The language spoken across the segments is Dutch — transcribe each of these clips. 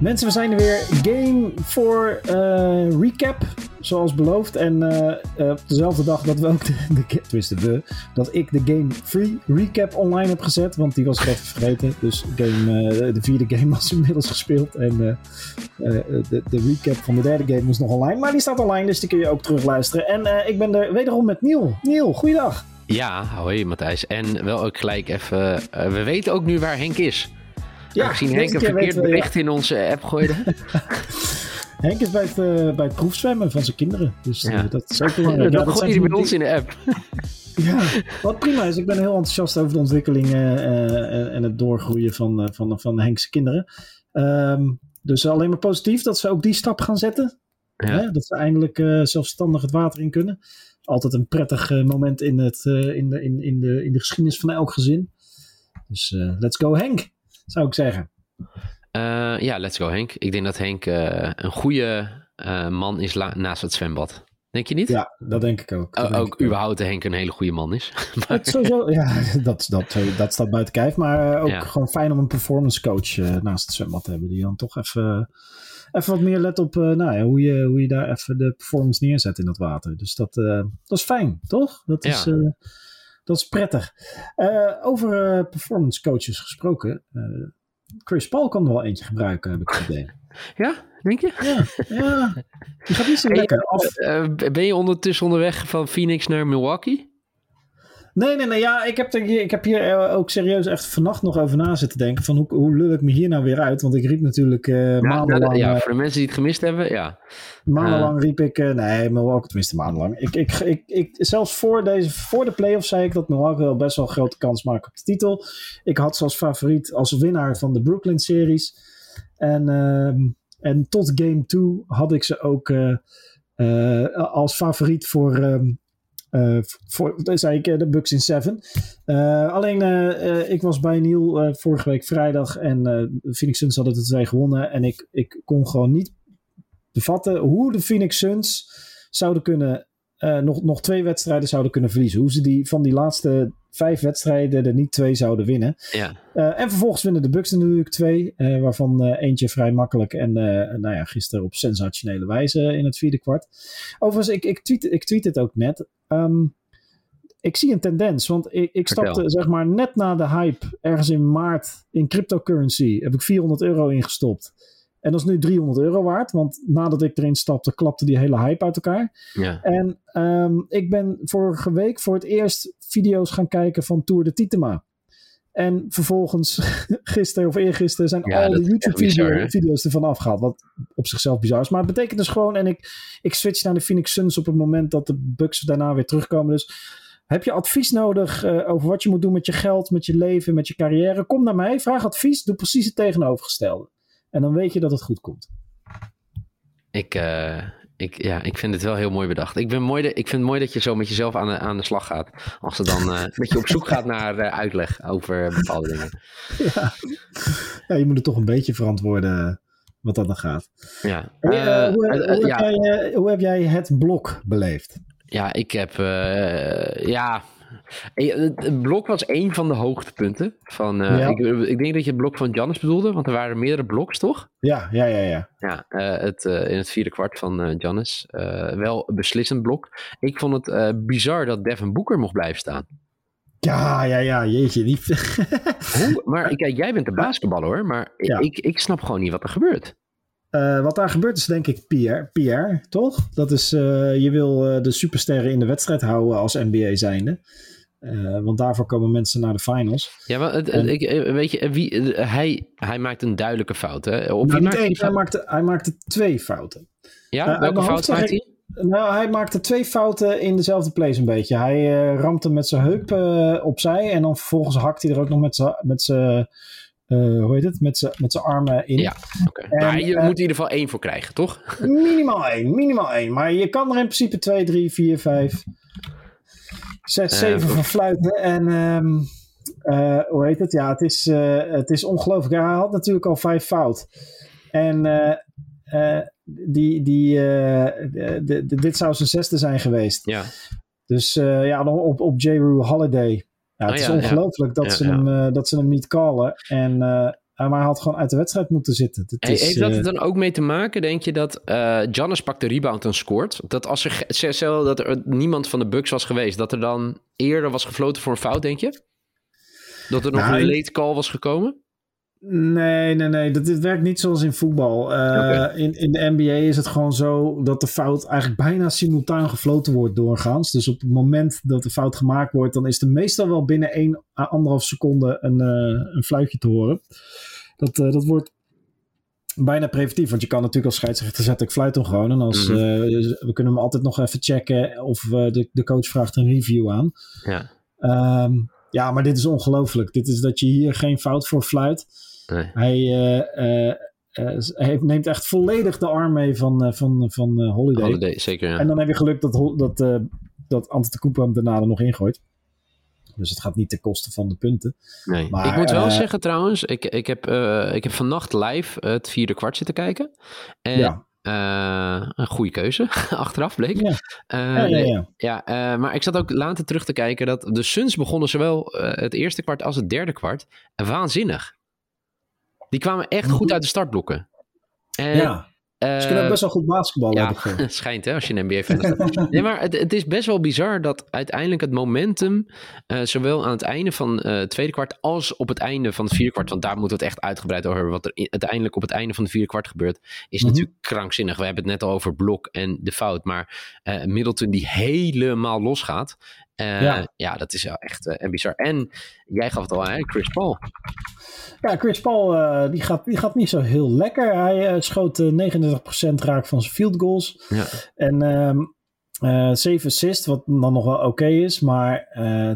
Mensen, we zijn er weer. Game voor uh, recap, zoals beloofd. En uh, op dezelfde dag dat we ook de, de dat ik de Game Free recap online heb gezet. Want die was ik even vergeten. Dus game, de vierde game was inmiddels gespeeld. En de, de recap van de derde game was nog online. Maar die staat online, dus die kun je ook terugluisteren. En ik ben er wederom met Niel. Niel, goeiedag. Ja, hoi Matthijs. En wel ook gelijk even, we weten ook nu waar Henk is. Ja, zien Henk een verkeerd bericht in onze app gooide. Henk is bij het, uh, bij het proefzwemmen van zijn kinderen. Dus uh, dat is ook belangrijk. dat bij ons in de app. ja, wat prima is. Ik ben heel enthousiast over de ontwikkelingen uh, en het doorgroeien van, van, van Henk's kinderen. Um, dus alleen maar positief dat ze ook die stap gaan zetten. Ja. Hè? Dat ze eindelijk zelfstandig het water in kunnen. Altijd een prettig moment in, het, in, de, in, in, de, in de geschiedenis van elk gezin. Dus let's go Henk! Zou ik zeggen. Uh, ja, let's go Henk. Ik denk dat Henk uh, een goede uh, man is naast het zwembad. Denk je niet? Ja, dat denk ik ook. ook ik überhaupt Henk een hele goede man is. maar... sowieso, ja, dat, dat, dat staat buiten kijf. Maar ook ja. gewoon fijn om een performance coach naast het zwembad te hebben. Die dan toch even, even wat meer let op nou ja, hoe, je, hoe je daar even de performance neerzet in dat water. Dus dat, dat is fijn, toch? Dat is... Dat is prettig. Uh, over uh, performance coaches gesproken. Uh, Chris Paul kan er wel eentje gebruiken, heb ik het idee. Ja, denk je? Ja, ja. Die gaat niet zo lekker af. ben je ondertussen onderweg van Phoenix naar Milwaukee? Nee, nee, nee. Ja, ik heb, hier, ik heb hier eh, ook serieus echt vannacht nog over na zitten denken. Van hoe, hoe lul ik me hier nou weer uit? Want ik riep natuurlijk uh, ja, maandenlang... Ja, voor de mensen die het gemist hebben, ja. Maandenlang uh, riep ik... Uh, nee, Milwaukee, tenminste maandenlang. Ik, ik, ik, ik, zelfs voor, deze, voor de playoffs zei ik dat Milwaukee wel best wel een grote kans maakt op de titel. Ik had ze als favoriet, als winnaar van de Brooklyn-series. En, ehm, en tot game 2 had ik ze ook als favoriet voor... Ehm, voor, zei ik eh, de Bucks in 7. Uh, eh, alleen ik was bij Neil vorige week vrijdag en de Phoenix Suns hadden de twee gewonnen. En ik, ik kon gewoon niet bevatten hoe de Phoenix Suns zouden kunnen, nog, nog twee wedstrijden zouden kunnen verliezen. Hoe ze die van die laatste vijf wedstrijden er niet twee zouden winnen. Ja. en vervolgens winnen de Bucks er natuurlijk twee, waarvan eentje vrij makkelijk en nou ja, gisteren op sensationele wijze in het vierde kwart. Overigens, ik, ik, tweet, ik tweet het ook net. Um, ik zie een tendens, want ik, ik stapte zeg maar net na de hype, ergens in maart, in cryptocurrency, heb ik 400 euro ingestopt. En dat is nu 300 euro waard, want nadat ik erin stapte, klapte die hele hype uit elkaar. Ja. En um, ik ben vorige week voor het eerst video's gaan kijken van Tour de Titema. En vervolgens, gisteren of eergisteren, zijn al de YouTube-video's ervan afgehaald. Wat op zichzelf bizar is. Maar het betekent dus gewoon, en ik, ik switch naar de Phoenix Suns op het moment dat de Bucks daarna weer terugkomen. Dus heb je advies nodig uh, over wat je moet doen met je geld, met je leven, met je carrière? Kom naar mij, vraag advies, doe precies het tegenovergestelde. En dan weet je dat het goed komt. Ik, uh, ik, ja, ik vind het wel heel mooi bedacht. Ik, ben mooi de, ik vind het mooi dat je zo met jezelf aan de, aan de slag gaat. Als er dan uh, dat je op zoek gaat naar uh, uitleg over bepaalde dingen. Ja. ja, je moet het toch een beetje verantwoorden wat dat dan gaat. Ja. Uh, hoe, hoe, ja. Heb jij, hoe, heb jij, het blok beleefd? Ja, ik heb. ja, het blok was één van de hoogtepunten. Van, uh, ik, ik, denk dat je het blok van Janus bedoelde, want er waren meerdere bloks, toch? Ja, ja, ja. ja. ja uh, het, uh, in het vierde kwart van Janus. wel een beslissend blok. Ik vond het bizar dat Devin Booker mocht blijven staan. Ja, ja, ja, jeetje. Hoe? Maar kijk, jij bent de basketballer hoor, maar ja. ik, ik snap gewoon niet wat er gebeurt. Uh, wat daar gebeurt is denk ik PR, PR toch? Dat is, uh, je wil uh, de supersterren in de wedstrijd houden als NBA zijnde. Want daarvoor komen mensen naar de finals. Ja, maar het, en, ik, weet je, wie, hij, hij maakt een duidelijke fout. Hè? Of nou, maakt één, hij, maakte, hij maakte twee fouten. Ja, welke fout maakt hij? Nou, hij maakte twee fouten in dezelfde place een beetje. Hij rampte met zijn heup opzij en dan vervolgens hakt hij er ook nog met zijn uh, hoe heet het, met zijn armen in. Ja, oké. Okay. Maar je uh, moet in ieder geval één voor krijgen, toch? Minimaal één, minimaal één. Maar je kan er in principe twee, drie, vier, vijf, zes, uh, zeven van fluiten. En um, hoe heet het? Ja, het is, het is ongelooflijk. Hij had natuurlijk al vijf fout. En die, die, de, de, de, dit zou zijn zesde zijn geweest. Ja. Dus ja, op, op J. Rue Holiday ja, het oh, is ongelooflijk dat, ze Hem, uh, dat ze hem niet callen. En uh, maar hij had gewoon uit de wedstrijd moeten zitten. Hey, is, heeft dat eh, er dan ook mee te maken, denk je, dat eh Giannis pakt de rebound en scoort? Dat als er, stel dat er niemand van de Bucks was geweest, dat er dan eerder was gefloten voor een fout, denk je? Dat er nog Nou, een late call was gekomen? Nee, nee, nee. Dat, dit werkt niet zoals in voetbal. Eh, in, in de NBA is het gewoon zo dat de fout eigenlijk bijna simultaan gefloten wordt doorgaans. Dus op het moment dat de fout gemaakt wordt, dan is er meestal wel binnen 1 à anderhalf seconde een, eh, een fluitje te horen. Dat, eh, dat wordt bijna preventief, want je kan natuurlijk als scheidsrechter zetten, ik fluit hem gewoon. En als, Mhm. eh, we kunnen hem altijd nog even checken of de, de coach vraagt een review aan. Ja. Ehm, ja, maar dit is ongelooflijk. Dit is dat je hier geen fout voor fluit. Nee. Hij hij neemt echt volledig de arm mee van, van, van Holiday. Holiday, zeker, ja. En dan heb je geluk dat, dat, dat Antetokounmpo hem daarna er nog ingooit. Dus het gaat niet ten koste van de punten. Nee. Maar, ik moet wel eh, zeggen trouwens, ik, ik, heb, eh, ik heb vannacht live het vierde kwart zitten kijken. En Ja. eh, een goede keuze, achteraf bleek. Ja. Eh, Ja, ja, nee, ja. Ja, eh, maar ik zat ook later terug te kijken dat de Suns begonnen zowel het eerste kwart als het derde kwart waanzinnig. Die kwamen echt goed uit de startblokken. En, Ze kunnen ook best wel goed basketballen. ja, schijnt hè, als je een NBA-fan bent. nee, maar het, het is best wel bizar dat uiteindelijk het momentum, eh, zowel aan het einde van eh, het tweede kwart als op het einde van het vierde kwart, want daar moeten we het echt uitgebreid over hebben, wat er uiteindelijk op het einde van het vierde kwart gebeurt, is Mhm. natuurlijk krankzinnig. We hebben het net al over Blok en de fout, maar Middleton die helemaal losgaat. Ja. ja. dat is wel echt bizar. En jij gaf het al, hè, Chris Paul. Ja, Chris Paul eh, die gaat, die gaat niet zo heel lekker. Hij eh, schoot eh, 39% raak van zijn field goals. Ja. En ehm eh 7 assists, wat dan nog wel oké is, maar eh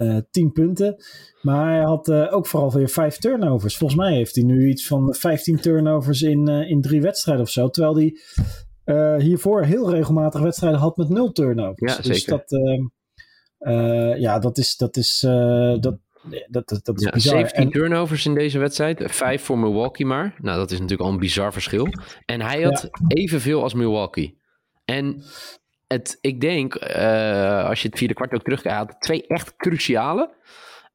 eh 10 punten. Maar hij had eh, ook vooral weer 5 turnovers. Volgens mij heeft hij nu iets van 15 turnovers in, eh, in drie wedstrijden of zo. Terwijl hij eh, hiervoor heel regelmatig wedstrijden had met 0 turnovers. Ja, dus zeker. dat, ehm, eh, ja, dat is, dat is, eh, dat, dat, dat, dat is Ja, bizar. 17 En- turnovers in deze wedstrijd. Vijf voor Milwaukee maar. Nou, dat is natuurlijk al een bizar verschil. En hij had evenveel als Milwaukee. En het, ik denk, eh, als je het vierde kwart ook terugkijkt, twee echt cruciale.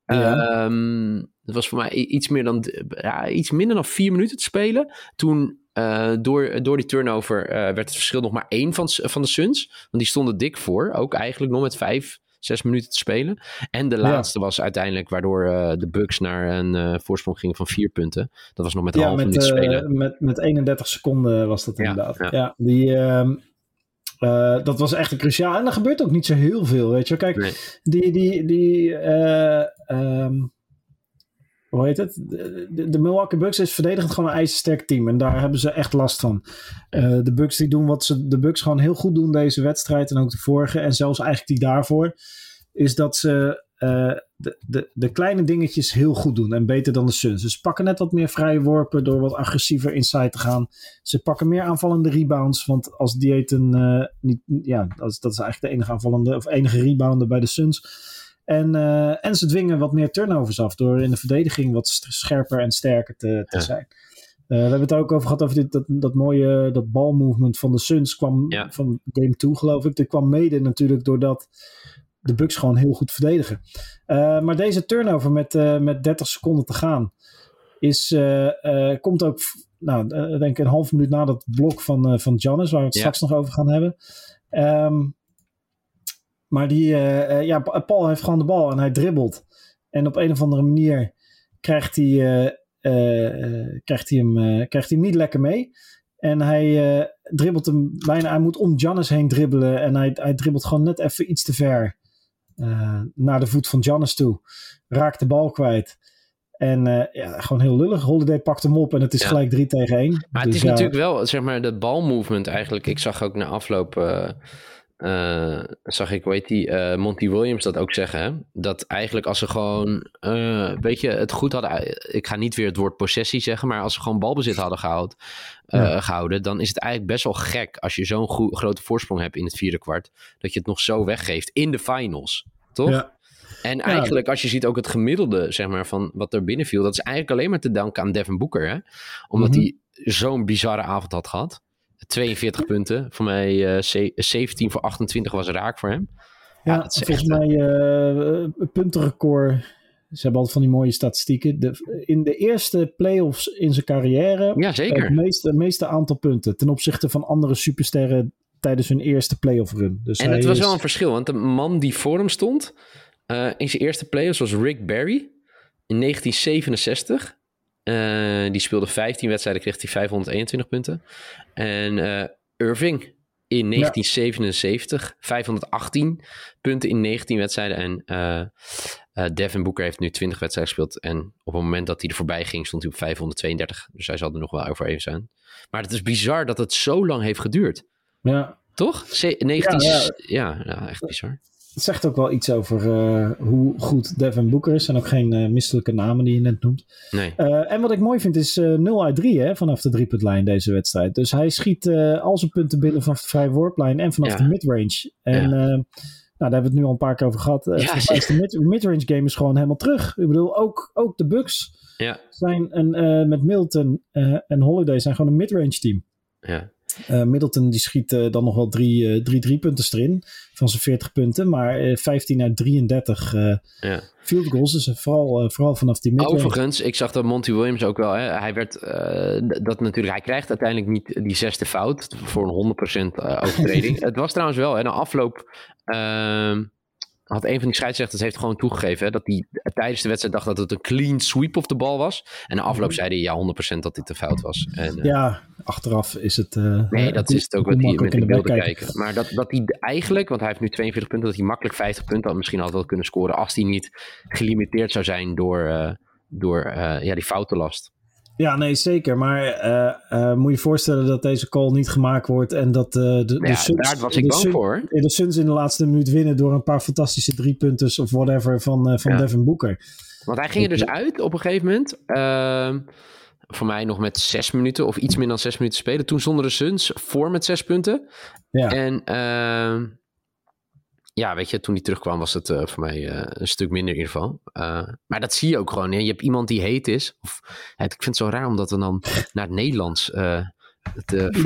Ja. Ehm, het was voor mij iets, meer dan, ja, iets minder dan vier minuten te spelen. Toen eh, door, door die turnover eh, werd het verschil nog maar één van, van de Suns. Want die stonden dik voor. Ook eigenlijk nog met vijf, zes minuten te spelen. En de Ja. laatste was uiteindelijk waardoor eh, de Bucks naar een eh, voorsprong gingen van vier punten. Dat was nog met een Ja, half minuut eh, spelen. met, met 31 seconden was dat inderdaad. ja. Ja, die, ehm, eh, dat was echt een cruciaal. En er gebeurt ook niet zo heel veel, weet je. Kijk, Nee. die, die, die eh, ehm, hoe heet het? De, Milwaukee Bucks is verdedigend gewoon een ijzersterk team. En daar hebben ze echt last van. Eh, de Bucks die doen wat ze de Bucks gewoon heel goed doen deze wedstrijd. En ook de vorige. En zelfs eigenlijk die daarvoor. Is dat ze eh, de, de, de kleine dingetjes heel goed doen. En beter dan de Suns. Dus ze pakken net wat meer vrije worpen door wat agressiever inside te gaan. Ze pakken meer aanvallende rebounds. Want als Dieten eh niet. Ja, dat is, dat is eigenlijk de enige aanvallende. Of enige rebounder bij de Suns. En, eh, en ze dwingen wat meer turnovers af. Door in de verdediging wat scherper en sterker te, te Ja. zijn. Eh, we hebben het ook over gehad over dit, dat, dat mooie dat balmovement van de Suns kwam Ja. van game 2 geloof ik. Dat kwam mede natuurlijk doordat de Bucks gewoon heel goed verdedigen. Eh, maar deze turnover met, met 30 seconden te gaan is, komt ook, nou, denk ik een half minuut na dat blok van, van Giannis, waar we het Ja. straks nog over gaan hebben. Ehm, maar die, eh, eh, ja, Pa- Paul heeft gewoon de bal en hij dribbelt. En op een of andere manier krijgt hij, eh, krijgt hij, hem, krijgt hij hem niet lekker mee. En hij dribbelt hem bijna, hij moet om Giannis heen dribbelen. En hij, hij dribbelt gewoon net even iets te ver naar de voet van Giannis toe. Raakt de bal kwijt. En ja, gewoon heel lullig. Holiday pakt hem op en het is Ja. gelijk 3 tegen 1. Maar het is natuurlijk wel, zeg maar, de balmovement eigenlijk. Ik zag ook na afloop, eh, zag ik, heet die, eh, Monty Williams dat ook zeggen. Hè? Dat eigenlijk als ze gewoon, eh weet je, het goed hadden. Ik ga niet weer het woord possessie zeggen, maar als ze gewoon balbezit hadden gehouden, eh, Ja. gehouden dan is het eigenlijk best wel gek als je zo'n grote voorsprong hebt in het vierde kwart. Dat je het nog zo weggeeft in de finals. Toch? Ja. En eigenlijk, als je ziet ook het gemiddelde, zeg maar, van wat er binnen viel, dat is eigenlijk alleen maar te danken aan Devin Booker, hè? Omdat Mhm. hij zo'n bizarre avond had gehad. 42 punten, voor mij eh, ze- 17 voor 28 was raak voor hem. Ja, dat is volgens echt, mij eh puntenrecord Ze hebben altijd van die mooie statistieken. De, in de eerste playoffs in zijn carrière. Ja, zeker. Het meeste, meeste aantal punten ten opzichte van andere supersterren tijdens hun eerste playoff run. Dus en het was wel een verschil, want de man die voor hem stond uh, in zijn eerste playoffs was Rick Barry in 1967. Uh, die speelde 15 wedstrijden, kreeg hij 521 punten. En uh, Irving in 1977, 518 punten in 19 wedstrijden. En uh, Devin Booker heeft nu 20 wedstrijden gespeeld. En op het moment dat hij er voorbij ging, stond hij op 532. Dus hij zal er nog wel over even zijn. Maar het is bizar dat het zo lang heeft geduurd. Ja. Toch? 19... Ja, ja. ja, echt bizar. Het zegt ook wel iets over uh, hoe goed Devin Booker is. En ook geen uh, misselijke namen die je net noemt. Nee. Uh, en wat ik mooi vind is 0 uit 3 hè, vanaf de driepuntlijn deze wedstrijd. Dus hij schiet al zijn punten binnen vanaf de vrije worplijn en vanaf Ja. de midrange. En Ja. nou, daar hebben we het nu al een paar keer over gehad. Uh, Ja, is de mid- midrange game is gewoon helemaal terug. Ik bedoel, ook, ook de Bucks Ja. zijn een, eh, met Milton eh, en Holiday zijn gewoon een midrange team. Ja. Eh, Middleton die schiet eh, dan nog wel drie, eh, drie driepunters erin van zijn 40 punten. Maar eh, 15 uit 33 eh, Ja. field goals. Dus vooral, vooral vanaf die midrange. Overigens, ik zag dat Monty Williams ook wel. Hè, hij werd dat natuurlijk. Hij krijgt uiteindelijk niet die zesde fout voor een 100% eh, overtreding. het was trouwens wel. En na afloop ehm, had een van die scheidsrechters heeft gewoon toegegeven hè, dat hij tijdens de wedstrijd dacht dat het een clean sweep of de bal was. En na afloop zei hij ja 100% dat dit de fout was. En, Ja, achteraf is het... eh, Nee, eh, dat is het ook wat hij met de de beelden bek kijken. Maar dat, dat hij eigenlijk, want hij heeft nu 42 punten, dat hij makkelijk 50 punten had misschien had wel kunnen scoren als hij niet gelimiteerd zou zijn door, eh, door ja, die foutenlast. Ja, nee, zeker. Maar moet je je voorstellen dat deze call niet gemaakt wordt en dat de, de, Ja, Suns, daar was ik de bang Suns- voor. de Suns in de laatste minuut winnen door een paar fantastische driepunters of whatever van, van Ja. Devin Booker. Want hij ging er dus uit op een gegeven moment. Voor mij nog met zes minuten of iets minder dan zes minuten spelen. Toen stonden de Suns voor met zes punten. Ja. En ehm, ja, weet je, toen hij terugkwam was het eh, voor mij eh, een stuk minder in ieder geval. Eh, maar dat zie je ook gewoon. Hè? Je hebt iemand die heet is. Of, ja, ik vind het zo raar om dat dan, naar het Nederlands te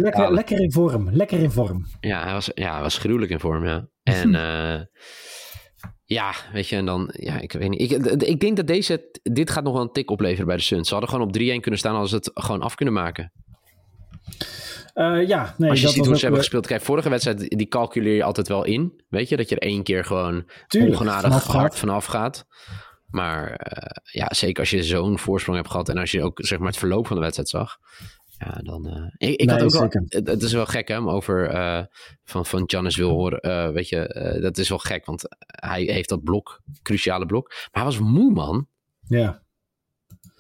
Lekker, lekker in vorm, lekker in vorm. Ja, hij was, ja, hij was gruwelijk in vorm, ja. En ja, weet je, en dan, ja, ik weet niet. Ik, ik denk dat deze, dit gaat nog wel een tik opleveren bij de Suns. Ze hadden gewoon op 3-1 kunnen staan als ze het gewoon af kunnen maken. Eh, ja, nee, als je dat ziet hoe ze hebben gespeeld. Kijk, vorige wedstrijd, die calculeer je altijd wel in. Weet je, dat je er één keer gewoon Tuurlijk, ongenadig vanaf hard gaat. vanaf gaat. Maar eh, ja, zeker als je zo'n voorsprong hebt gehad en als je ook zeg maar het verloop van de wedstrijd zag. Ja, dan. eh, ik ik Nee, had ook zeker. het, het is wel gek hè, om over eh, van, van Giannis wil horen. eh, weet je, dat is wel gek, want hij heeft dat blok, cruciale blok. Maar hij was moe, man. Ja.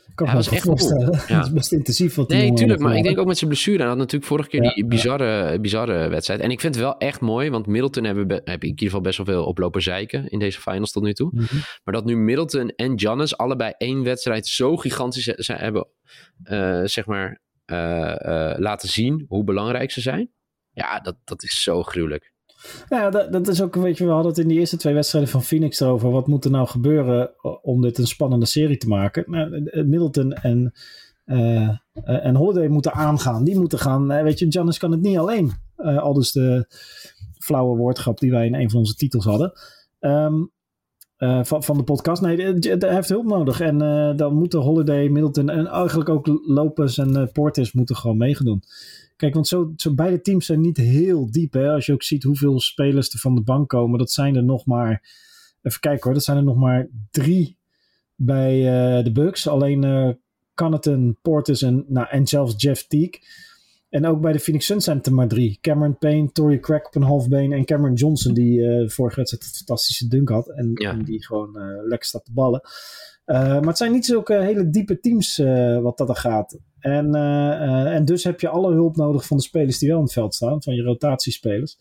Ik kan Hij me was echt moe. voorstellen. Ja. Het is best intensief wat Nee, tuurlijk. Maar ik denk ook met zijn blessure. Hij had natuurlijk vorige keer Ja, die bizarre, bizarre wedstrijd. En ik vind het wel echt mooi, want Middleton hebben, be- heb ik in ieder geval best wel veel oplopen zeiken in deze finals tot nu toe. Mhm. Maar dat nu Middleton en Giannis allebei één wedstrijd zo gigantisch ze hebben, zeg maar, laten zien hoe belangrijk ze zijn. Ja, dat, dat is zo gruwelijk. Ja, dat, dat is ook, weet je, we hadden het in die eerste twee wedstrijden van Phoenix erover. Wat moet er nou gebeuren om dit een spannende serie te maken? Nou, eh, Middleton en, eh, eh, en Holiday moeten aangaan. Die moeten gaan, eh, weet je, Giannis kan het niet alleen. Eh, al dus de flauwe woordgrap die wij in een van onze titels hadden. Ehm, eh, van, van de podcast. Nee, hij heeft hulp nodig. En eh, dan moeten Holiday, Middleton en eigenlijk ook Lopez en eh, Portis moeten gewoon meegedoen. Kijk, want zo, zo beide teams zijn niet heel diep. Hè? Als je ook ziet hoeveel spelers er van de bank komen. Dat zijn er nog maar... Even kijken hoor. Dat zijn er nog maar drie bij de Bucks. Alleen eh Connaughton, Portis en, nou, en zelfs Jeff Teague. En ook bij de Phoenix Suns zijn het er maar drie. Cameron Payne, Tory Craig op een halfbeen en Cameron Johnson die eh vorige wedstrijd een fantastische dunk had. En, Ja. en die gewoon eh, lekker staat te ballen. Eh, maar het zijn niet zulke hele diepe teams wat dat er gaat. En, en dus heb je alle hulp nodig van de spelers die wel in het veld staan. Van je rotatiespelers.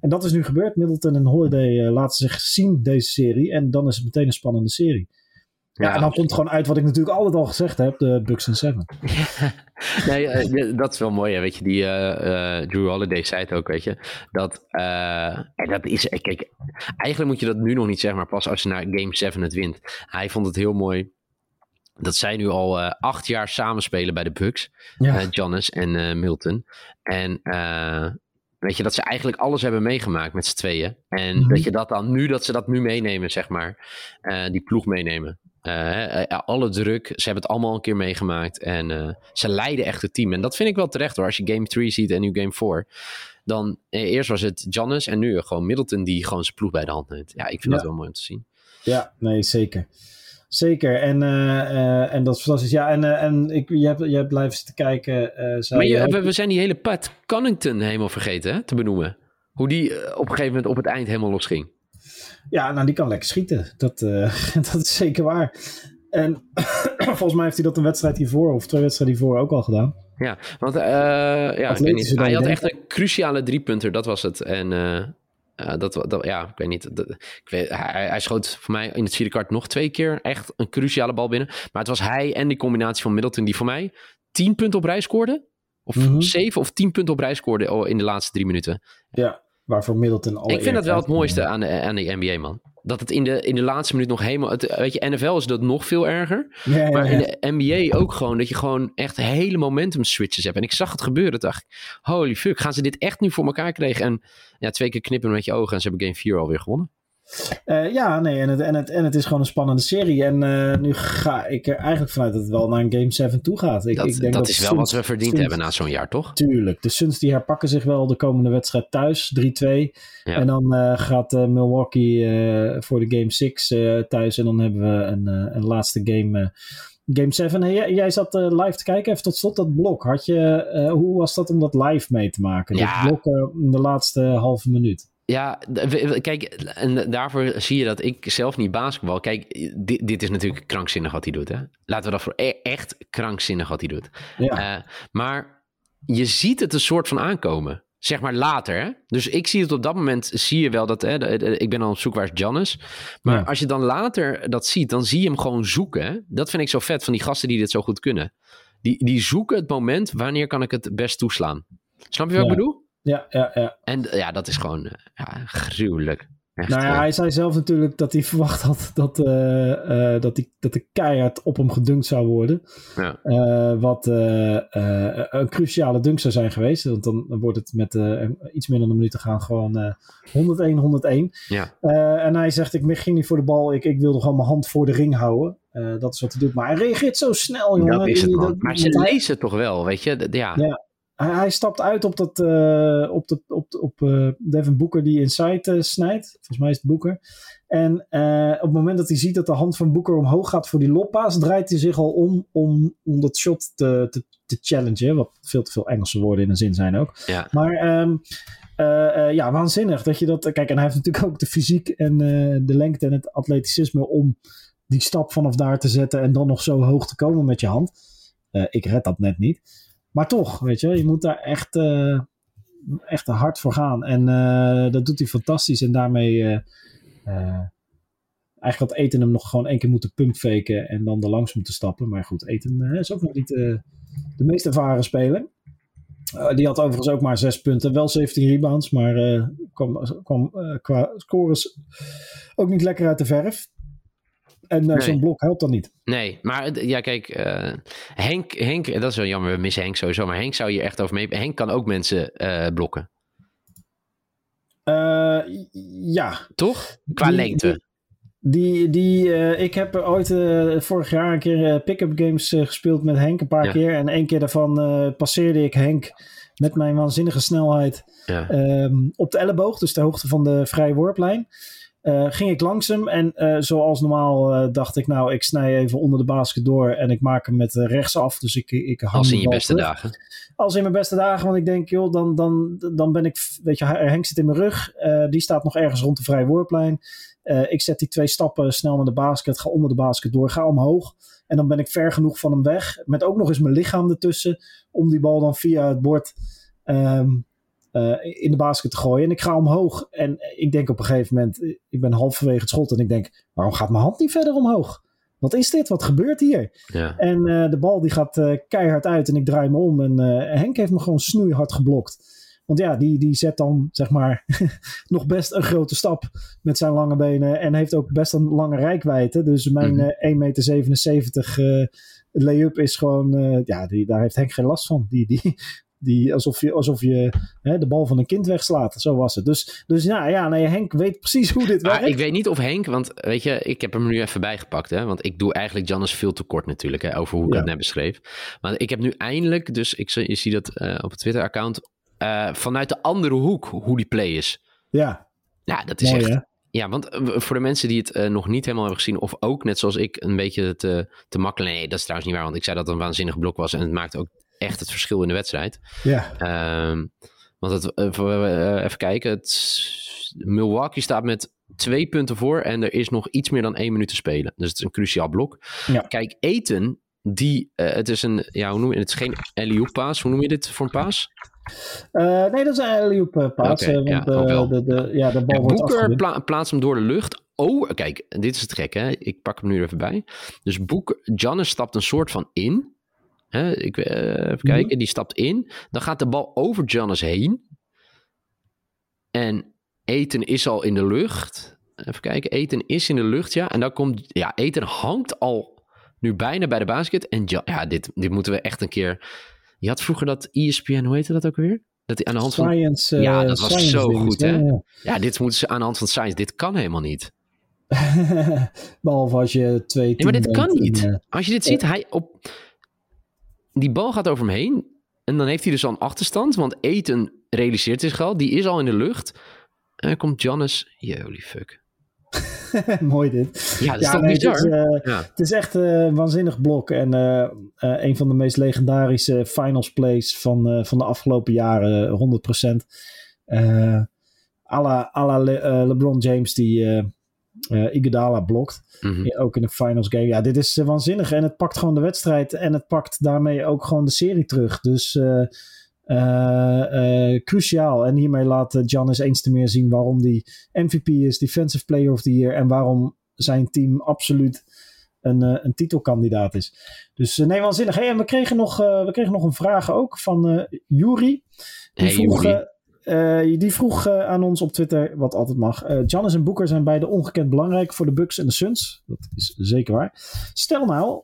En dat is nu gebeurd. Middleton en Holiday laten zich zien deze serie. En dan is het meteen een spannende serie. Ja, en dan komt gewoon uit wat ik natuurlijk altijd al gezegd heb. De Bucks en Seven. nee, eh, dat is wel mooi, hè, weet je. Die eh, eh, Drew Holiday zei het ook, weet je. Dat, en dat is, kijk, eigenlijk moet je dat nu nog niet zeggen, maar pas als je naar Game 7 het wint. Hij vond het heel mooi dat zij nu al acht jaar samenspelen bij de Bucks. Ja. Giannis en Milton. En weet je, dat ze eigenlijk alles hebben meegemaakt met z'n tweeën. En Mhm. dat je dat dan nu, dat ze dat nu meenemen, zeg maar. die ploeg meenemen. Uh, alle druk, ze hebben het allemaal een keer meegemaakt. En uh, ze leiden echt het team. En dat vind ik wel terecht hoor. Als je game 3 ziet en nu game 4. Dan eerst was het Giannis en nu gewoon Middleton die gewoon zijn ploeg bij de hand neemt. Ja, ik vind ja. dat wel mooi om te zien. Ja, nee, zeker. Zeker, en, uh, en dat is fantastisch. Ja, en, uh, en ik, je, hebt, je hebt zitten kijken. maar je, we, we, zijn die hele Pat Connington helemaal vergeten hè, te benoemen. Hoe die op een gegeven moment op het eind helemaal losging. Ja, nou die kan lekker schieten. Dat, dat is zeker waar. En volgens mij heeft hij dat een wedstrijd hiervoor, of twee wedstrijden hiervoor ook al gedaan. Ja, want ja, ik weet niet. hij had echt een cruciale driepunter, dat was het. En uh, dat, dat, ja, ik weet niet. ik weet, hij, hij, schoot voor mij in het vierde kwart nog twee keer echt een cruciale bal binnen. Maar het was hij en die combinatie van Middleton die voor mij tien punten op rij scoorde. Of mm zeven of tien punten op rij scoorde in de laatste drie minuten. Ja, waarvoor Middleton al. Ik vind dat wel het mooiste aan de, aan de NBA, man. Dat het in de, in de laatste minuut nog helemaal... Het, weet je, NFL is dat nog veel erger. Ja, maar in de NBA ook gewoon... dat je gewoon echt hele momentum switches hebt. En ik zag het gebeuren, dacht ik... holy fuck, gaan ze dit echt nu voor elkaar krijgen? En ja, twee keer knippen met je ogen... en ze hebben game 4 alweer gewonnen. Uh, ja, nee, en het, en, het, en het is gewoon een spannende serie. En uh, nu ga ik er eigenlijk vanuit dat het wel naar een Game 7 toe gaat. Ik, dat, ik denk dat, dat is wel wat we verdiend Suns, hebben na zo'n jaar, toch? Tuurlijk. De Suns die herpakken zich wel de komende wedstrijd thuis, 3-2. Ja. En dan uh, gaat Milwaukee voor de Game 6 thuis. En dan hebben we een, een laatste game... Game 7. Hey, jij, jij zat live te kijken, even tot slot dat blok. Had je, hoe was dat om dat live mee te maken? Ja. Dat blok in de laatste halve minuut. Ja, kijk, en daarvoor zie je dat ik zelf niet basketbal. Kijk, dit, dit is natuurlijk krankzinnig wat hij doet. Hè? Laten we dat voor e-, echt krankzinnig wat hij doet. Ja. Uh, maar je ziet het een soort van aankomen. Zeg maar later. Hè? Dus ik zie het op dat moment, zie je wel dat. Hè, ik ben al op zoek waar is Jannes. Maar ja. als je dan later dat ziet, dan zie je hem gewoon zoeken. Hè? Dat vind ik zo vet van die gasten die dit zo goed kunnen. Die, die zoeken het moment, wanneer kan ik het best toeslaan. Snap je wat ja. ik bedoel? Ja, ja, ja. En ja, dat is gewoon uh, ja, gruwelijk. Echt, nou ja, hij zei zelf natuurlijk dat hij verwacht had dat, uh, uh, dat, die, dat de keihard op hem gedunkt zou worden. Ja. wat een cruciale dunk zou zijn geweest. Want dan, wordt het met iets minder dan een minuut te gaan gewoon 101-101. Ja. en hij zegt, ik ging niet voor de bal. Ik, ik wilde gewoon mijn hand voor de ring houden. dat is wat hij doet. Maar hij reageert zo snel, jongen. Dat is het, maar ze lezen toch wel, weet je? Ja. ja. Hij, hij, stapt uit op, dat, uh, op, de, op, op uh, Devin Booker die inside uh, snijdt. Volgens mij is het Booker. En op het moment dat hij ziet dat de hand van Booker omhoog gaat voor die loppaas, draait hij zich al om om, om dat shot te, te, te challengen. Wat veel te veel Engelse woorden in een zin zijn ook. Ja. Maar um, ja, waanzinnig dat je dat. Kijk, en hij heeft natuurlijk ook de fysiek en de lengte en het atleticisme om die stap vanaf daar te zetten en dan nog zo hoog te komen met je hand. ik red dat net niet. Maar toch, weet je, je moet daar echt, uh, echt hard voor gaan. En uh, dat doet hij fantastisch. En daarmee, uh, eigenlijk had Eten hem nog gewoon één keer moeten pumpfaken en dan er langs moeten stappen. Maar goed, Eten is ook nog niet de meest ervaren speler. die had overigens ook maar zes punten, wel 17 rebounds, maar kwam, kwam qua scores ook niet lekker uit de verf. En uh, nee. zo'n blok helpt dan niet. Nee, maar ja, kijk, uh, Henk, Henk, dat is wel jammer, we missen Henk sowieso, maar Henk zou hier echt over mee. Henk kan ook mensen uh, blokken. ja. Toch? Qua die, lengte. Die, die, ik heb ooit vorig jaar een keer pick-up games gespeeld met Henk, een paar ja. keer. En één keer daarvan passeerde ik Henk met mijn waanzinnige snelheid ja. um, op de elleboog, dus de hoogte van de vrije worplijn. Uh, ging ik langs hem en uh, zoals normaal uh, dacht ik, nou, ik snij even onder de basket door en ik maak hem met rechts af. Dus ik, ik Als in je beste terug. dagen. Als in mijn beste dagen, want ik denk, joh, dan, dan, dan ben ik, weet je, Henk zit in mijn rug. die staat nog ergens rond de vrije woordplein. ik zet die twee stappen snel naar de basket, ga onder de basket door, ga omhoog. En dan ben ik ver genoeg van hem weg. Met ook nog eens mijn lichaam ertussen, om die bal dan via het bord um, uh, in de basket te gooien. En ik ga omhoog. En ik denk op een gegeven moment, ik ben halverwege het schot en ik denk, waarom gaat mijn hand niet verder omhoog? Wat is dit? Wat gebeurt hier? Ja. En uh, de bal die gaat uh, keihard uit en ik draai me om. En Henk heeft me gewoon snoeihard geblokt. Want ja, die, die zet dan zeg maar nog best een grote stap met zijn lange benen. En heeft ook best een lange rijkwijde. Dus mijn mm -hmm. 1,77 meter lay-up is gewoon, ja, die, daar heeft Henk geen last van. Die, die, die, alsof je, alsof je hè, de bal van een kind wegslaat. Zo was het. Dus, dus ja, ja nee, Henk weet precies hoe dit werkt. ik weet niet of Henk, want weet je, ik heb hem nu even bijgepakt. Hè, want ik doe eigenlijk Jannes veel te kort natuurlijk, hè, over hoe ik Ja. het net beschreef. Maar ik heb nu eindelijk, dus ik, zie- je ziet dat eh, op het Twitter-account, eh, vanuit de andere hoek hoe die play is. Ja, Ja, dat is mooi echt... hè? Ja, want eh, voor de mensen die het nog niet helemaal hebben gezien, of ook net zoals ik een beetje te, te makkelijk. Nee, dat is trouwens niet waar, want ik zei dat het een waanzinnig blok was en het maakt ook echt het verschil in de wedstrijd. Ja, Ehm, want het, eh, voor, eh, even kijken, het, Milwaukee staat met twee punten voor en er is nog iets meer dan één minuut te spelen. Dus het is een cruciaal blok. Ja. Kijk, Eten, die, eh, het is een, ja, hoe noem je het? Het is geen alley paas. Hoe noem je dit voor een paas? Eh, nee, dat is een eh, paas. Eh, want ja, eh, wel. de, de, ja, de bal wordt Boeker pla plaatst hem door de lucht. Oh, kijk, dit is het gek, hè? Ik pak hem nu even bij. Dus Boeker, Giannis stapt een soort van in. Hè? Ik, eh, even kijken, die stapt in. Dan gaat de bal over Giannis heen. En Eten is al in de lucht. Even kijken, Eten is in de lucht, ja. En dan komt, ja, Eten hangt al nu bijna bij de basket. En Ja- ja, dit, dit moeten we echt een keer... Je had vroeger dat ESPN, hoe heette dat ook weer? Dat aan de hand van... Science, eh, Ja, dat was zo goed, hè? ja. Ja, dit moeten ze aan de hand van science. Dit kan helemaal niet. Behalve als je twee Nee, maar dit kan niet. eh, Als je dit ziet, hij op... Die bal gaat over hem heen. En dan heeft hij dus al een achterstand. Want Eten realiseert zich al. Die is al in de lucht. En dan komt. Yeah, holy fuck. mooi dit. Ja, dat is toch nee, bizar? Het is, eh, Ja. het is echt eh, een waanzinnig blok. En eh, eh, een van de meest legendarische finals plays van, eh, van de afgelopen jaren. 100%. Eh à la, à la Le- eh, LeBron James die eh eh, Iguodala blokt. Mhm. Ja, ook in de finals game. Ja, dit is eh, waanzinnig. En het pakt gewoon de wedstrijd. En het pakt daarmee ook gewoon de serie terug. Dus eh, eh, eh, cruciaal. En hiermee laat eh, Giannis eens te meer zien waarom die MVP is. Defensive Player of the Year. En waarom zijn team absoluut een, eh, een titelkandidaat is. Dus eh, nee, waanzinnig. Hey, en we kregen, nog, eh, we kregen nog een vraag ook van eh Yuri. Die Hey, vroeg, Yuri. Eh, die vroeg eh, aan ons op Twitter, wat altijd mag. Giannis en Booker zijn beide ongekend belangrijk voor de Bucks en de Suns. Dat is zeker waar. Stel nou,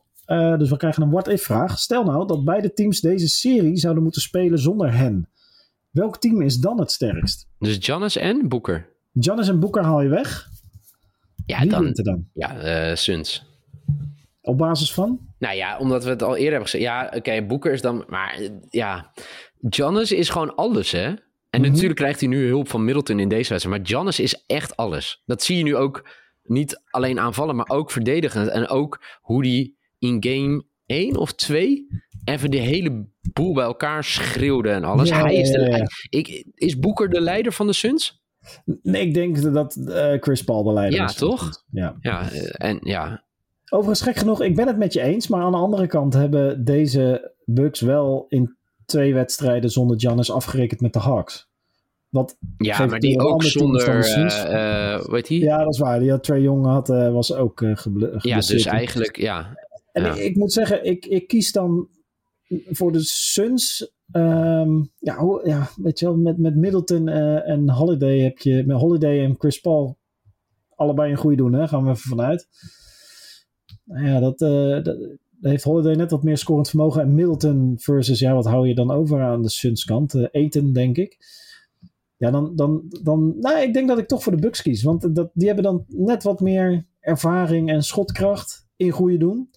dus we krijgen een what-if vraag. Stel nou dat beide teams deze serie zouden moeten spelen zonder hen. Welk team is dan het sterkst? Dus Giannis en Boeker. Giannis en Booker haal je weg. Ja, Wie dan... dan? Ja, Suns. Op basis van? Nou ja, omdat we het al eerder hebben gezegd. Ja, oké, Boeker is dan... Maar ja, Giannis is gewoon alles, hè? En Mhm. natuurlijk krijgt hij nu hulp van Middleton in deze wedstrijd. Maar Giannis is echt alles. Dat zie je nu ook niet alleen aanvallen, maar ook verdedigend. En ook hoe die in game 1 of 2 even de hele boel bij elkaar schreeuwde en alles. Ja, hij is, de, ja, ja. Ik, is Boeker de leider van de Suns? Nee, ik denk dat eh, Chris Paul de leider Ja, is. toch? Ja. Ja, eh, en ja, Overigens, gek genoeg, ik ben het met je eens. Maar aan de andere kant hebben deze Bucks wel in twee wedstrijden zonder Giannis afgerekend met de Hawks. Wat, ja maar die ook zonder, eh eh, hoe heet die? ja, dat is waar. Die had Trey Young had, eh, was ook eh geble- Ja, geblesseerd. dus eigenlijk, ja. En ja. ik, ik moet zeggen, ik, ik kies dan voor de Suns. ehm, ja, hoe, ja, weet je wel, met, met Middleton eh, en Holiday heb je, met Holiday en Chris Paul allebei een goede doen, hè? Gaan we even vanuit. Nou ja, dat, eh, dat heeft Holiday net wat meer scorend vermogen. En Middleton versus, ja, wat hou je dan over aan de Suns kant? Eh, eten, denk ik. Ja, dan, dan, dan, nou, ik denk dat ik toch voor de Bucks kies. Want dat, die hebben dan net wat meer ervaring en schotkracht in goede doen.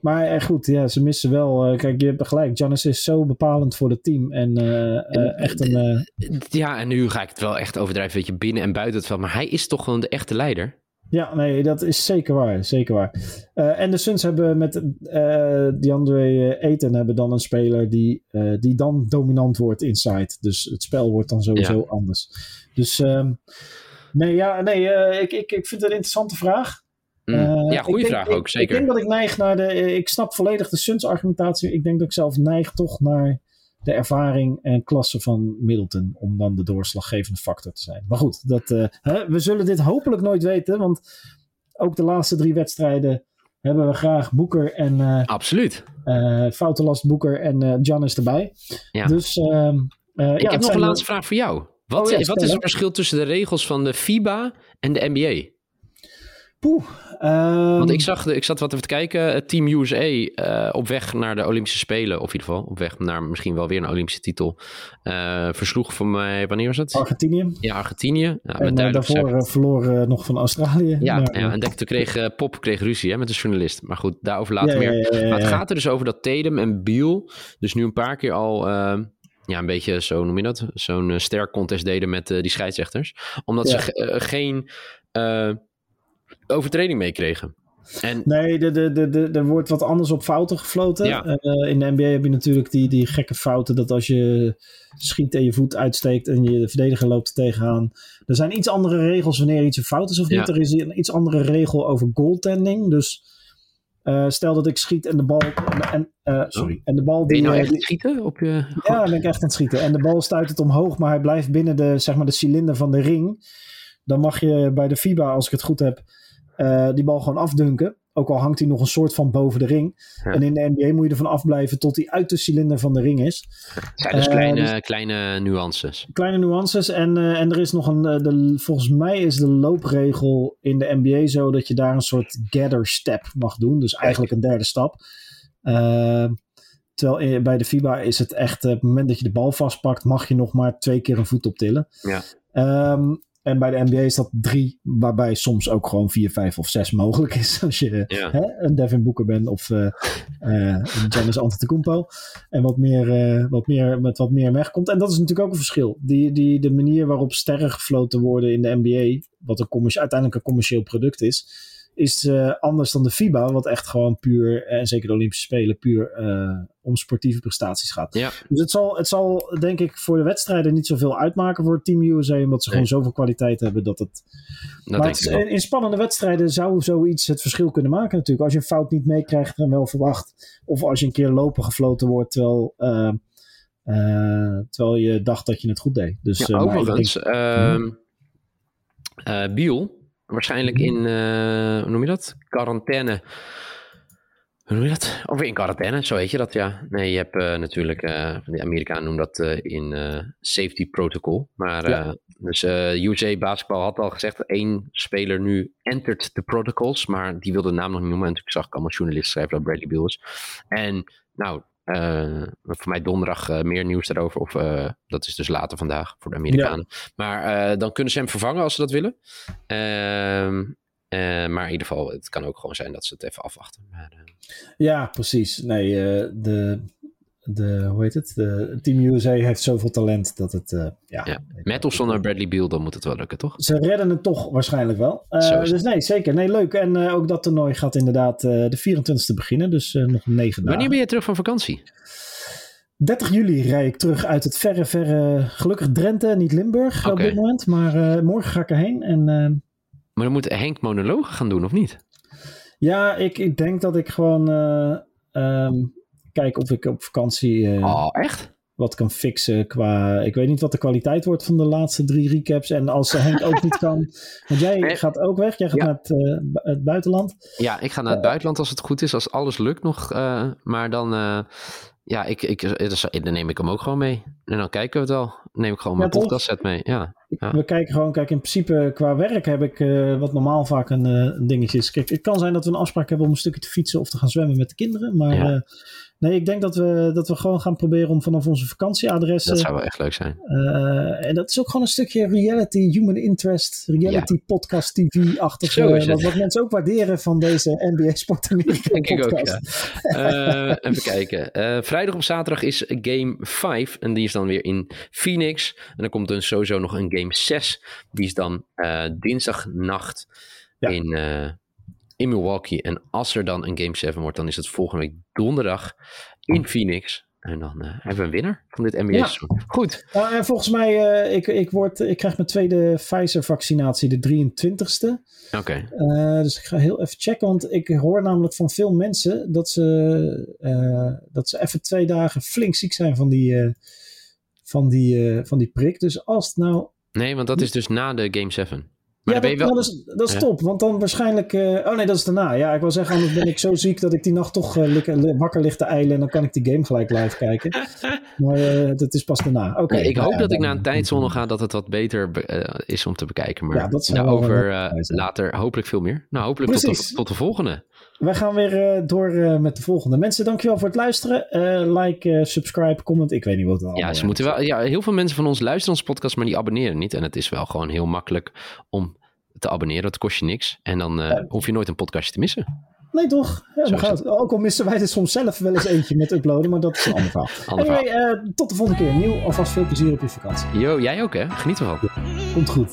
Maar eh, goed, ja, ze missen wel. eh, kijk, je hebt gelijk. Giannis is zo bepalend voor het team. En eh, eh, echt een. eh, Ja, en nu ga ik het wel echt overdrijven, weet je, binnen en buiten het veld. Maar hij is toch gewoon de echte leider? Ja, nee, dat is zeker waar. Zeker waar. Eh, en de Suns hebben met eh DeAndre Ayton hebben dan een speler die, eh, die dan dominant wordt inside. Dus het spel wordt dan sowieso anders. Dus ehm, nee, ja, nee, ik, ik, ik vind het een interessante vraag. Mm. Ja, goede denk- vraag ik- ook, zeker. Ik denk dat ik neig naar de. Ik snap volledig de Suns argumentatie. Ik denk dat ik zelf neig toch naar de ervaring en klasse van Middleton. Om dan de doorslaggevende factor te zijn. Maar goed, dat, eh, hè, we zullen dit hopelijk nooit weten. Want ook de laatste drie wedstrijden hebben we graag Boeker en eh Absoluut. eh Foutenlast Boeker en eh Giannis erbij. Ja. Dus ehm, eh, Ik ja, heb nog een laatste vraag voor jou. Wat, Oh ja, wat is het verschil tussen de regels van de FIBA en de NBA? Poeh. ehm, Want ik, zag, de- ik zat wat even te kijken. Team USA eh, op weg naar de Olympische Spelen. Of in ieder geval op weg naar misschien wel weer een Olympische titel. eh, versloeg voor mij, wanneer was het? Argentinië. Ja, Argentinië. Ja, en eh, daarvoor verloren nog van Australië. Ja, ja, en Dekte kreeg, Pop kreeg ruzie hè, met de journalist. Maar goed, daarover later ja, meer. Maar het gaat er dus over dat Tatum en Beal dus nu een paar keer al ja, een beetje, zo noem je dat, zo'n eh, ster contest deden met die scheidsrechters. Omdat Ja. ze ge- geen overtreding meekregen. En Nee, de, de, de, de, er wordt wat anders op fouten gefloten. Ja. Eh, in de NBA heb je natuurlijk die, die gekke fouten dat als je schiet en je voet uitsteekt en je de verdediger loopt er tegenaan. Er zijn iets andere regels wanneer iets een fout is of niet. Ja. Er is een iets andere regel over goaltending. Dus eh, stel dat ik schiet en de bal. En, eh, sorry. En de bal Oh. ben je die. nou echt die- het schieten op je... ja, dan ben ik echt aan het schieten. En de bal stuit het omhoog, maar hij blijft binnen de, zeg maar, de cilinder van de ring. Dan mag je bij de FIBA, als ik het goed heb, eh, die bal gewoon afdunken. Ook al hangt hij nog een soort van boven de ring. Ja. En in de NBA moet je ervan afblijven tot hij uit de cilinder van de ring is. Het zijn dus Eh, kleine, dus- kleine nuances. Kleine nuances. En, eh, en er is nog een. de, volgens mij is de loopregel in de NBA zo dat je daar een soort gather step mag doen. Dus eigenlijk een derde stap. Terwijl bij de FIBA is het echt. op het moment dat je de bal vastpakt, mag je nog maar twee keer een voet optillen. Ja. Ehm, en bij de NBA is dat drie, waarbij soms ook gewoon vier, vijf of zes mogelijk is. Als je Ja. hè, een Devin Booker bent of eh eh, een Giannis Antetokounmpo. En wat meer, eh, wat meer, met wat meer wegkomt. En dat is natuurlijk ook een verschil. Die, die, de manier waarop sterren gefloten worden in de NBA, wat een uiteindelijk een commercieel product is, is eh, anders dan de FIBA, wat echt gewoon puur, en zeker de Olympische Spelen, puur eh, om sportieve prestaties gaat. Ja. Dus het zal, het zal denk ik voor de wedstrijden niet zoveel uitmaken voor Team USA, omdat ze Nee. gewoon zoveel kwaliteit hebben dat het Dat maar het in, in spannende wedstrijden zou zoiets het verschil kunnen maken natuurlijk. Als je een fout niet meekrijgt en wel verwacht. Of als je een keer lopen gefloten wordt terwijl, eh, eh, terwijl je dacht dat je het goed deed. Dus, Ja, eh, overigens, denk- ehm eh, Biel, waarschijnlijk in, eh, hoe noem je dat? Quarantaine. Hoe noem je dat? Of in quarantaine, zo heet je dat, ja. Nee, je hebt eh, natuurlijk, eh, de Amerikanen noemen dat in safety protocol. Maar, Ja. dus eh USA basketbal had al gezegd dat één speler nu entered the protocols, maar die wilde de naam nog niet noemen. En toen zag ik allemaal journalisten schrijven dat Bradley Biel is. En nou, eh, voor mij donderdag eh, meer nieuws daarover. Of eh, dat is dus later vandaag voor de Amerikanen. Maar dan kunnen ze hem vervangen als ze dat willen. Ehm, eh, maar in ieder geval, het kan ook gewoon zijn dat ze het even afwachten. Maar, ja, precies. Nee, de, de, hoe heet het? De Team USA heeft zoveel talent dat het, eh, ja. Ja, met of zonder Bradley Beal, dan moet het wel lukken, toch? Ze redden het toch waarschijnlijk wel. Eh, dus nee, zeker. Nee, leuk. En eh, ook dat toernooi gaat inderdaad de 24e beginnen. Dus nog negen dagen. Wanneer ben je terug van vakantie? 30 juli rijd ik terug uit het verre, verre, gelukkig Drenthe, niet Limburg op dit moment. Maar morgen ga ik erheen. En Maar dan moet Henk monologen gaan doen, of niet? ja, ik, ik denk dat ik gewoon eh, ehm, kijk of ik op vakantie eh, Oh, echt? wat kan fixen qua... Ik weet niet wat de kwaliteit wordt van de laatste drie recaps. En als eh, Henk ook niet kan... Want jij Nee. gaat ook weg. Jij gaat Ja. naar het, eh, het buitenland. Ja, ik ga naar het buitenland als het goed is, als alles lukt nog. eh, maar dan, eh, ja, ik, ik, eh, dus, dan neem ik hem ook gewoon mee. En dan kijken we het wel. Dan neem ik gewoon mijn Ja, podcast set mee. Ja. Ja. We kijken gewoon, kijk, in principe qua werk heb ik eh, wat normaal vaak een, eh, dingetje is. Kijk, het kan zijn dat we een afspraak hebben om een stukje te fietsen of te gaan zwemmen met de kinderen. Maar Ja. eh, nee, ik denk dat we, dat we gewoon gaan proberen om vanaf onze vakantieadressen. Dat zou wel echt leuk zijn. en dat is ook gewoon een stukje reality, human interest, reality podcast is eh, wat, wat mensen ook waarderen van deze NBA Sport Denk ik ook, ja. Even kijken. Vrijdag op zaterdag is game 5. En die is dan weer in Phoenix. En dan komt er sowieso nog een game 6. Die is dan eh, dinsdagnacht Ja. in, eh, in Milwaukee. En als er dan een game 7 wordt, dan is het volgende week donderdag in Phoenix. En dan eh, hebben we een winnaar van dit Ja. NBA-seizoen. Goed. Nou, en volgens mij, eh, ik, ik, word, ik krijg mijn tweede Pfizer-vaccinatie de 23ste. Oké. Dus ik ga heel even checken, want ik hoor namelijk van veel mensen dat ze, dat ze even twee dagen flink ziek zijn van die, van die, van die prik. Dus als het nou. Nee, want dat is dus na de game 7. Maar ja, dan ben dat, je wel... nou, dat is, dat is Ja. top. Want dan waarschijnlijk... eh, oh nee, dat is daarna. Ja, ik wil zeggen, anders ben ik zo ziek dat ik die nacht toch eh, wakker ligt te eilen. En dan kan ik die game gelijk live kijken. Maar eh dat is pas daarna. Oké. Nee, ik nou hoop ja, dat ik naar een tijdzone ga dat het wat beter be- is om te bekijken. Maar daarover eh, zijn. later hopelijk veel meer. Nou, hopelijk tot de, tot de volgende. Wij gaan weer eh, door eh, met de volgende. Mensen, dankjewel voor het luisteren. Eh, like, subscribe, comment. Ik weet niet wat het allemaal Ja, ze is. moeten wel, ja, heel veel mensen van ons luisteren onze podcast, maar die abonneren niet. En het is wel gewoon heel makkelijk om te abonneren. Dat kost je niks. En dan hoef je nooit een podcastje te missen. Nee, toch? Ja, gaat, ook al missen wij er soms zelf wel eens eentje met uploaden, maar dat is een ander verhaal. Anyway, tot de volgende keer. Nieuw, alvast veel plezier op je vakantie. Yo, jij ook hè? Geniet ervan. Komt goed.